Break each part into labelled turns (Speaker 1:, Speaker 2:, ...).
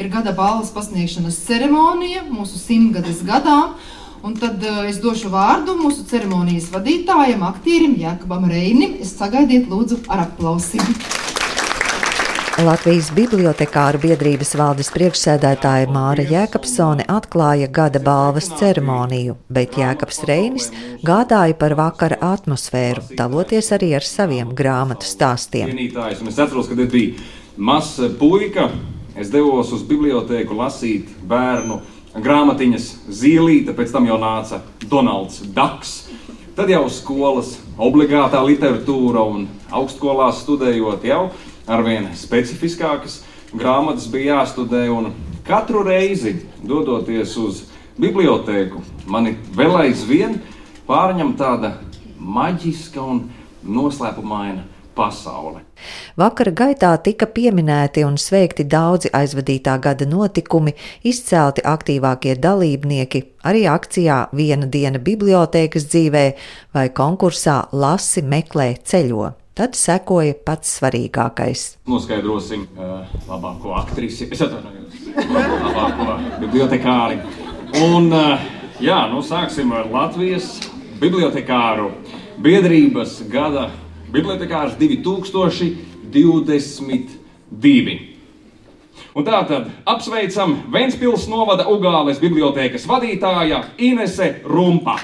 Speaker 1: ir gada balvas pasniegšanas ceremonija mūsu simtgades gadām. Un tad uh, es došu vārdu mūsu ceremonijas vadītājam, aktierim Jākabam Reinim. Es sagaidiet lūdzu ar aplausiem.
Speaker 2: Latvijas Bibliotekāru biedrības valdes priekšsēdētāja Māra Jēkabsone atklāja gada balvas ceremoniju, bet Jēkabs Reinis gādāja par vakara atmosfēru, daloties arī ar saviem grāmatu stāstiem.
Speaker 3: Es atceros, kad es biju mazs puika, es devos uz bibliotēku lasīt bērnu grāmatiņas zīlīte, pēc tam jau nāca Donalds Daks. Tad jau skolas obligātā literatūra un augstskolās studējot jau arvien specifiskākas grāmatas bija jāstudē. Katru reizi, dodoties uz bibliotēku, mani vēl aizvien pārņem tāda maģiska un noslēpumaina pasaule.
Speaker 2: Vakara gaitā tika pieminēti un sveikti daudzi aizvadītā gada notikumi, izcelti aktīvākie dalībnieki, arī akcijā Viena diena bibliotēkas dzīvē vai konkursā Lasi meklē ceļo. Tad sekoja pats svarīgākais.
Speaker 3: Noskaidrosim uh, labāko aktrisi, es atvainojos, labāko bibliotekāri. Un, uh, jā, nu sāksim ar Latvijas bibliotekāru biedrības gada bibliotekārs 2022. Un tā tad apsveicam Ventspils novada Ugāles bibliotēkas vadītāja Inese Rumpa.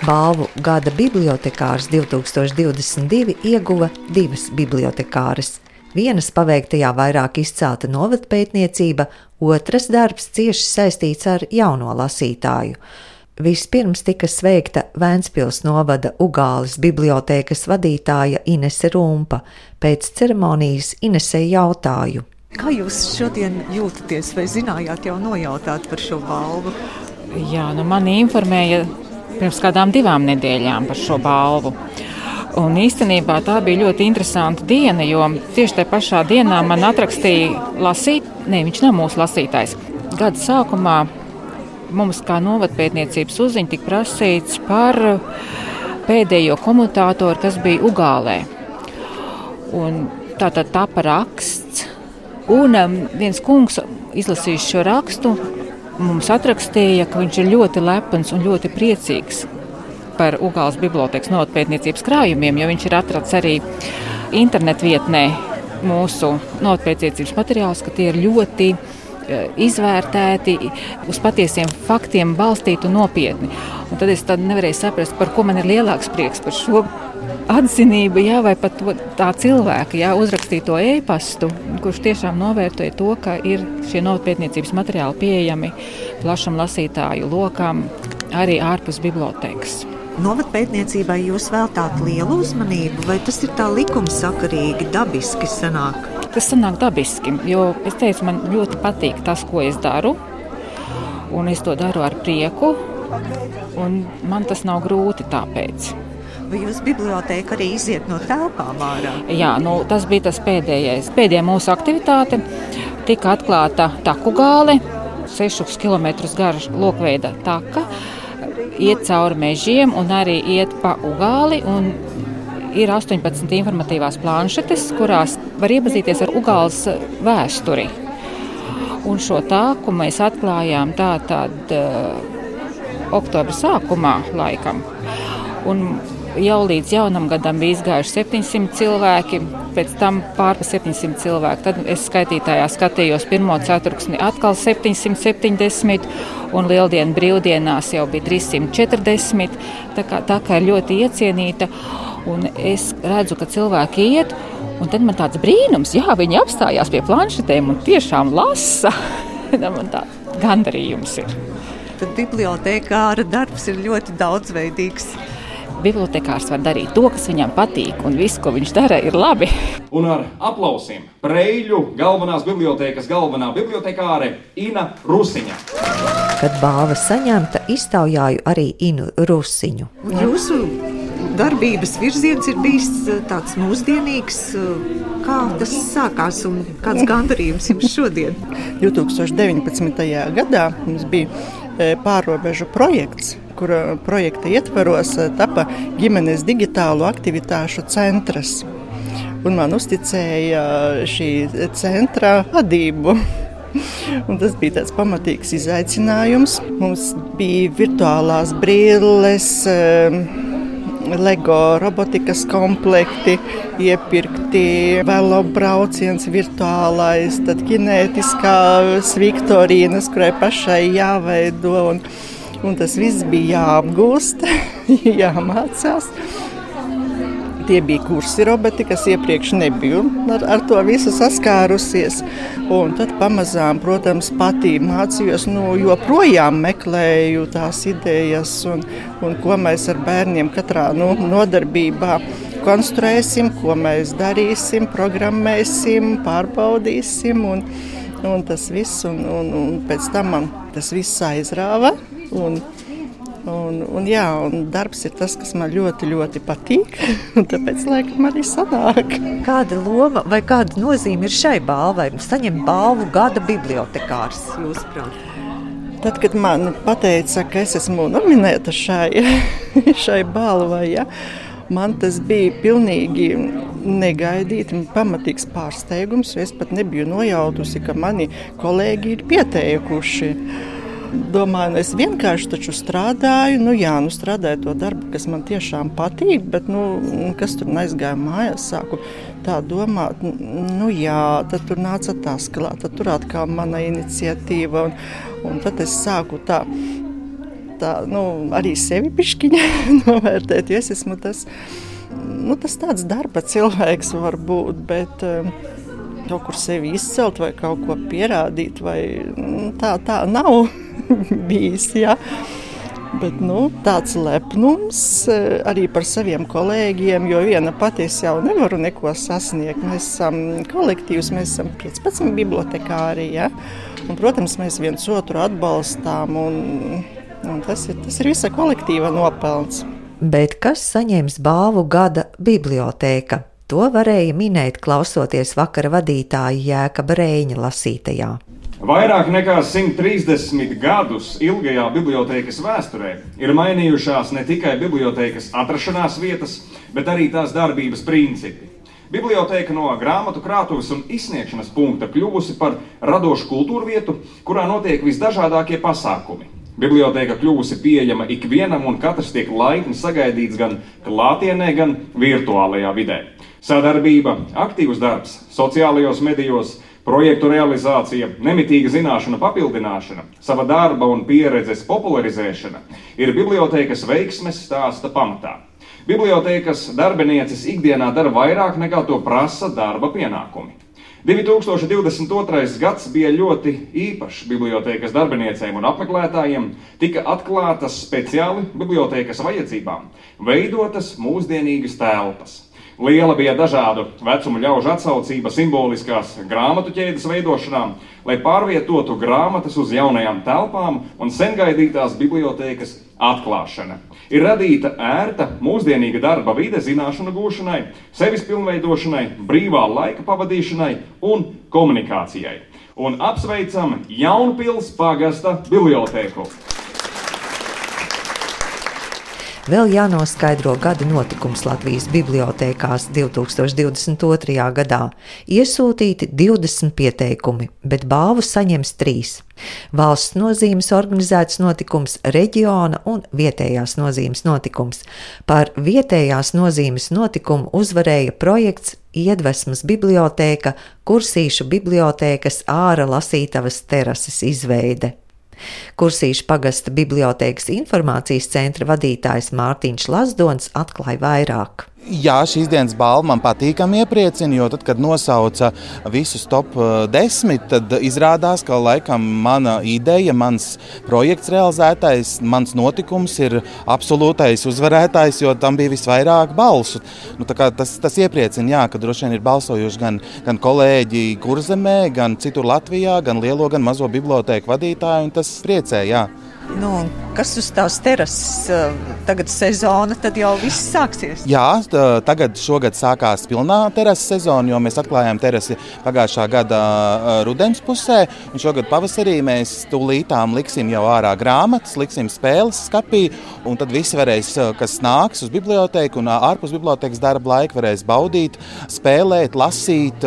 Speaker 2: Balvu Gada bibliotekārs 2022 ieguva divas bibliotekāras. Vienas paveiktajā vairāk izcelta novatpētniecība, otras darbs cieši saistīts ar jauno lasītāju. Vispirms tika sveikta Vēncpils novada Ugāles bibliotēkas vadītāja Inese Rumpa. Pēc ceremonijas Inesei jautāju.
Speaker 4: Kā jūs šodien jūtaties, vai zinājāt jau nojautāt par šo balvu?
Speaker 5: Jā, nu mani informēja pirms kādām divām nedēļām par šo balvu. Un īstenībā tā bija ļoti interesanta diena, jo tieši tajā pašā dienā man atrakstīja lasīt, ne, viņš nav mūsu lasītājs. Gada sākumā mums kā novadpētniecības uzziņa tika prasīts par pēdējo komutātoru, kas bija Ugālē. Un tā tad tapa raksts, un viens kungs izlasījis šo rakstu, mums atrakstīja, ka viņš ir ļoti lepns un ļoti priecīgs par Ugāles bibliotekas notpētniecības krājumiem, jo viņš ir atrasts arī internetu vietnē mūsu notpētniecības materiālus, ka tie ir ļoti izvērtēti, uz patiesiem faktiem balstīti un nopietni. Un tad es nevarēju saprast, par ko man ir lielāks prieks par šo atzinība, jā, vai pat tā cilvēka jā, uzrakstīto e-pastu, kurš tiešām novērtēja to, ka ir šie nopietniecības materiāli pieejami plašam lasītāju lokam, arī ārpus bibliotekas.
Speaker 4: Novada pētniecībai jūs veltāt lielu uzmanību, vai tas ir tā likumsakarīgi, dabiski sanāk?
Speaker 5: Tas sanāk dabiski, jo es teicu, man ļoti patīk tas, ko es daru, un es to daru ar prieku, un man tas nav grūti tāpēc.
Speaker 4: Vai jūsu biblioteka arī iziet no telpām ārā?
Speaker 5: Jā, nu, tas bija tas pēdējais. Pēdējā mūsu aktivitāte tika atklāta taku gāle, 6 km gara lokveida taka, iet cauri mežiem un arī iet pa ugāli. Ir 18 informatīvās planšetes, kurās var iepazīties ar Ugāles vēsturi. Un šo tāku mēs atklājām tātad uh, oktobra sākumā laikam. Un jau līdz jaunam gadam bija izgājuši 700 cilvēki, pēc tam pārpa 700 cilvēki. Tad es skaitītājā skatījos pirmo ceturksni atkal 770, un lieldienu brīvdienās jau bija 340. Tā kā, tā kā ir ļoti iecienīta, un es redzu, ka cilvēki iet, un tad man tāds brīnums, jā, viņi apstājās pie planšetēm un tiešām lasa. man tā gandarījums ir.
Speaker 4: Tad bibliotekāra darbs ir ļoti daudzveidīgs
Speaker 5: bibliotekārs var darīt to, kas viņam patīk, un viss, ko viņš dara, ir labi.
Speaker 3: Un ar aplausiem Preļu galvenās bibliotekas galvenā bibliotekāre Ina Rusiņa.
Speaker 2: Kad balva saņemta, iztaujāju arī Inu Rusiņu.
Speaker 4: Jūsu darbības virziens ir bijis eh, tāds mūsdienīgs. Eh, kā tas sākās un kāds gandarījums jums šodien?
Speaker 6: 2019. gadā mums bija eh, pārobežu projekts, kura projekta ietvaros eh, tapa ģimenes digitālo aktivitāšu centrs. un man uzticēja šī centra vadību. Un tas bija tāds pamatīgs izaicinājums. Mums bija virtuālās brilles, LEGO robotikas komplekti, iepirkti velobrauciens virtuālais, tad kinētiskās viktorīnas, kurai pašai jāveido. Un, un tas viss bija jāapgūst, jāmācās tie bija kursi robotikas, iepriekš nebiju ar, ar to visu saskārusies. Un tad pamazām, protams, pati mācījos, nu, joprojām meklēju tās idejas un, un ko mēs ar bērniem katrā nu, nodarbībā konstruēsim, ko mēs darīsim, programmēsim, pārbaudīsim. Un, un tas viss, un, un, un pēc tam man tas viss aizrāva. Un, Un, un, jā, un darbs ir tas, kas man ļoti, ļoti patīk. Tāpēc, laikam, arī sanāk.
Speaker 2: Kāda loma vai kāda nozīme ir šai balvai? Saņemt balvu gada bibliotekārs, jūsuprāt?
Speaker 6: Tad, kad man teica, ka es esmu nominēta šai, šai balvai, ja, man tas bija pilnīgi negaidīti, pamatīgs pārsteigums. Es pat nebiju nojautusi, ka mani kolēģi ir pieteikuši domāju, nu, es vienkārši taču strādāju, nu jā, nu strādāju to darbu, kas man tiešām patīk, bet, nu, kas tur aizgāja mājās, sāku tā domāt, nu jā, tad tur nāca tas klāt, tad tur atkal mana iniciatīva, un, un tad es sāku tā, tā, nu, arī sevi pišķiņa novērtēt, es esmu tas, nu, tas tāds darba cilvēks var būt, bet kaut kur sevi izcelt vai kaut ko pierādīt, vai tā, tā nav. bijis. Ja. Bet, nu, tāds lepnums eh, arī par saviem kolēģiem, jo viena pati es jau nevaru neko sasniegt. Mēs esam kolektīvs, mēs esam 15 bibliotekāri. Ja? Un, protams, mēs viens otru atbalstām, un, un tas, ir, tas ir visa kolektīva nopelns.
Speaker 2: Bet kas saņems balvu gada bibliotēka? To varēja minēt, klausoties vakara vadītāja Jēka Brēņa lasītajā.
Speaker 3: Vairāk nekā 130 gadus ilgajā bibliotekas vēsturē ir mainījušās ne tikai bibliotekas atrašanās vietas, bet arī tās darbības principi. Biblioteka no grāmatu krātuves un izsniegšanas punkta kļuvusi par radošu kultūru vietu, kurā notiek visdažādākie pasākumi. Biblioteka kļuvusi pieejama ikvienam, un katrs tiek laipni sagaidīts gan klātienē, gan virtuālajā vidē. Sadarbība, aktīvs darbs sociālajos medijos, Projektu realizācija, nemitīga zināšanu papildināšana, sava darba un pieredzes popularizēšana ir bibliotekas veiksmes stāsta pamatā. Bibliotekas darbinieces ikdienā dara vairāk nekā to prasa darba pienākumi. 2022. gads bija ļoti īpašs bibliotekas darbiniecēm un apmeklētājiem. Tika atklātas speciāli bibliotekas vajadzībām, veidotas mūsdienīgas telpas. Liela bija dažādu vecumu ļaužu atsaucība simboliskās grāmatu ķēdes veidošanām, lai pārvietotu grāmatas uz jaunajām telpām un sengaidītās bibliotēkas atklāšana. Ir radīta ērta, mūsdienīga darba vide zināšanu gūšanai, sevis pilnveidošanai, brīvā laika pavadīšanai un komunikācijai. Un apsveicam Jaunpils pagasta bibliotēku!
Speaker 2: Vēl jānoskaidro gada notikums Latvijas bibliotekās 2022. gadā. Iesūtīti 20 pieteikumi, bet balvu saņems trīs. Valsts nozīmes organizēts notikums, reģiona un vietējās nozīmes notikums. Par vietējās nozīmes notikumu uzvarēja projekts Iedvesmas bibliotēka, kursīšu bibliotēkas ārā lasītavas terases izveide. Kursīšu pagasta bibliotēkas informācijas centra vadītājs Mārtiņš Lazdons atklāja vairāk.
Speaker 7: Jā, šīs dienas balva man patīkami iepriecina, jo tad, kad nosauca visus top 10, eh, tad izrādās, ka laikam mana ideja, mans projekts realizētais, mans notikums ir absolūtais uzvarētājs, jo tam bija visvairāk balsu. Nu, tas, tas iepriecina, jā, ka droši vien ir balsojuši gan, gan kolēģi Kurzemē, gan citur Latvijā, gan lielo, gan mazo biblioteku vadītāju, un tas priecē. Jā.
Speaker 4: Nu, kas uz tās terases eh, tagad sezona, tad jau viss sāksies.
Speaker 7: Jā, tagad šogad sākās pilnā terases sezona, jo mēs atklājām terasi pagājušā gada eh, rudens pusē. Šogad pavasarī mēs tūlītām liksim jau ārā grāmatas, liksim spēles skapī, un tad visi varēs, eh, kas nāks uz bibliotēku un ārpus bibliotekas darba laika, varēs baudīt, spēlēt, lasīt,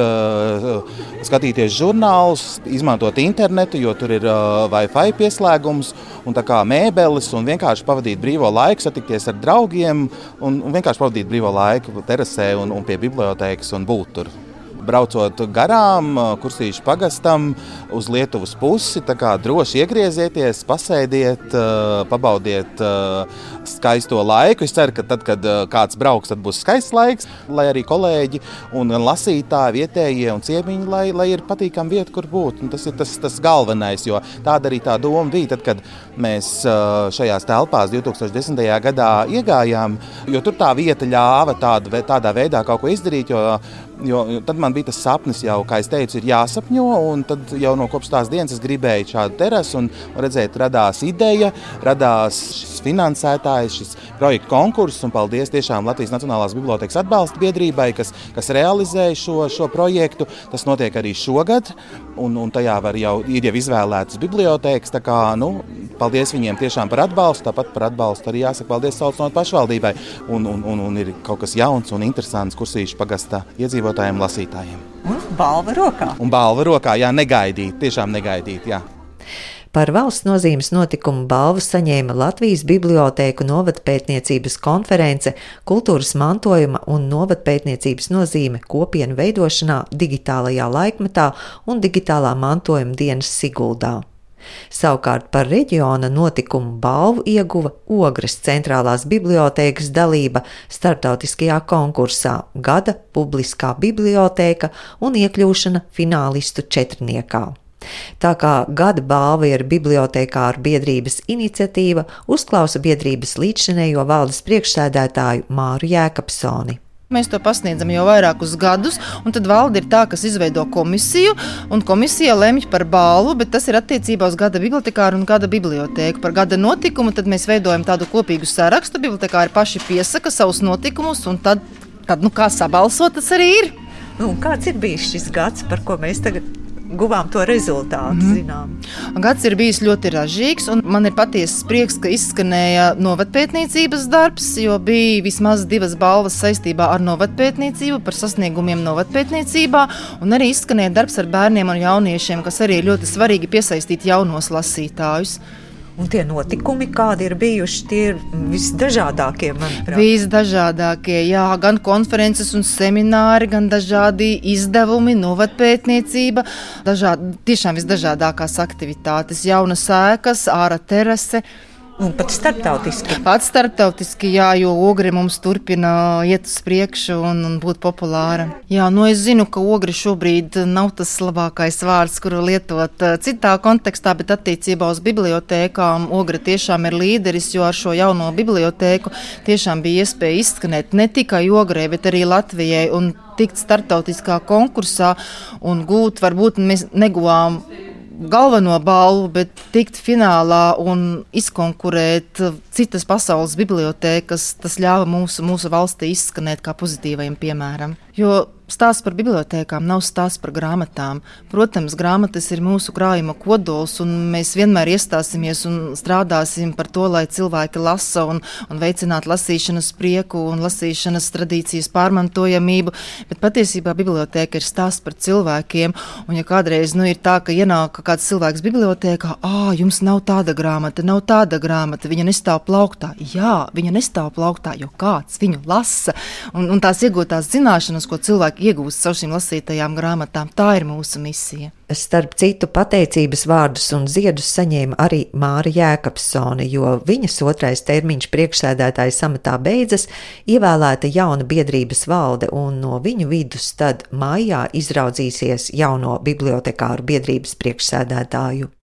Speaker 7: skatīties žurnālus, izmantot internetu, jo tur ir Wi-Fi pieslēgums un kā mēbeles, un vienkārši pavadīt brīvo laiku, satikties ar draugiem un, un vienkārši pavadīt brīvo laiku terasē un, un pie bibliotekas un būt tur braucot garām kursīšu pagastam uz Lietuvas pusi. Droši iegriezieties, pasēdiet, pabaudiet skaisto laiku. Es ceru, ka tad, kad kāds brauks, tad būs skaists laiks, lai arī kolēģi un lasītāji, vietējie un ciemiņi, lai, lai ir patīkama vieta, kur būt. Un tas ir tas, tas galvenais, jo tāda arī tā doma bija, tad, kad mēs šajās telpās 2010. gadā iegājām, jo tur tā vieta ļāva tādu, tādā veidā kaut ko izdarīt, jo Jo, tad man bija tas sapnis, jau, kā jau teicu, ir jāsapņo. Tad jau no kopš tās dienas es gribēju šādu terasu un redzēt, radās ideja, radās šis finansētājs, šis projekta konkurss. Paldies tiešām Latvijas Nacionālās Bibliotēkas atbalsta biedrībai, kas, kas realizēja šo, šo projektu. Tas notiek arī šogad, un, un tajā jau, ir jau izvēlētas bibliotēkas. Kā, nu, paldies viņiem tiešām par atbalstu. Tāpat par atbalstu arī jāsaka paldies Saucamot pašvaldībai. Un, un, un, un ir kaut kas jauns un interesants kursīšu pagastā iedzīvotājiem iedzīvotājiem, lasītājiem.
Speaker 4: Un balva rokā.
Speaker 7: Un balva rokā, jā, negaidīt, tiešām negaidīt. Jā.
Speaker 2: Par valsts nozīmes notikumu balvu saņēma Latvijas Bibliotēku novadpētniecības konference Kultūras mantojuma un novadpētniecības nozīme kopienu veidošanā digitālajā laikmetā un digitālā mantojuma dienas Siguldā. Savukārt par reģiona notikumu balvu ieguva Ogres centrālās bibliotēkas dalība starptautiskajā konkursā Gada publiskā bibliotēka un iekļūšana finālistu četrniekā. Tā kā gada balva ir bibliotekāru biedrības iniciatīva, uzklausa biedrības līdzšinējo valdes priekšsēdētāju Māru Jēkabsoni.
Speaker 1: Mēs to pasniedzam jau vairākus gadus, un tad valde ir tā, kas izveido komisiju, un komisija lemj par balvu, bet tas ir attiecībā uz gada bibliotekāru un gada bibliotēku. Par gada notikumu tad mēs veidojam tādu kopīgu sarakstu. Bibliotekāri paši piesaka savus notikumus, un tad, tad nu, kā sabalsot, tas arī ir.
Speaker 4: Nu, kāds ir bijis šis gads, par ko mēs tagad guvām to rezultātu. Mm. Zinām.
Speaker 1: Gads ir bijis ļoti ražīgs, un man ir patiesas prieks, ka izskanēja novadpētniecības darbs, jo bija vismaz divas balvas saistībā ar novadpētniecību, par sasniegumiem novadpētniecībā, un arī izskanēja darbs ar bērniem un jauniešiem, kas arī ļoti svarīgi piesaistīt jaunos lasītājus.
Speaker 4: Un tie notikumi, kādi ir bijuši, tie ir visdažādākie. Manuprāt.
Speaker 1: Visdažādākie, jā, gan konferences un semināri, gan dažādi izdevumi, novadpētniecība, dažādi, tiešām visdažādākās aktivitātes, jaunas ēkas, ārā terase.
Speaker 4: Un pat starptautiski.
Speaker 1: Pat starptautiski, jā, jo ogre mums turpina iet uz priekšu un, un būt populāra. Jā, nu es zinu, ka ogre šobrīd nav tas labākais vārds, kuru lietot eh, citā kontekstā, bet attiecībā uz bibliotēkām ogre tiešām ir līderis, jo ar šo jauno bibliotēku tiešām bija iespēja izskanēt ne tikai ogrē, bet arī Latvijai un tikt starptautiskā konkursā un gūt, varbūt mēs neguvām galveno balvu, bet tikt finālā un izkonkurēt citas pasaules bibliotēkas, tas ļāva mūsu, mūsu valstī izskanēt kā pozitīvajam piemēram. Jo Stāsts par bibliotekām nav stāsts par grāmatām. Protams, grāmatas ir mūsu krājuma kodols, un mēs vienmēr iestāsimies un strādāsim par to, lai cilvēki lasa un, un veicinātu lasīšanas prieku un lasīšanas tradīcijas pārmantojamību. Bet patiesībā biblioteka ir stāsts par cilvēkiem. Un, ja kādreiz nu, ir tā, ka ienāk kāds cilvēks bibliotekā, ah, jums nav tāda grāmata, nav tāda grāmata, viņa nestāv plauktā. Jā, viņa nestāv plauktā, jo kāds viņu lasa. Un, un tās iegūtās zināšanas, ko cilvēki iegūst caur šīm lasītajām grāmatām. Tā ir mūsu misija.
Speaker 2: Starp citu, pateicības vārdus un ziedus saņēma arī Māra Jēkabsone, jo viņas otrais termiņš priekšsēdētāja samatā beidzas, ievēlēta jauna biedrības valde, un no viņu vidus tad maijā izraudzīsies jauno bibliotekāru biedrības priekšsēdētāju.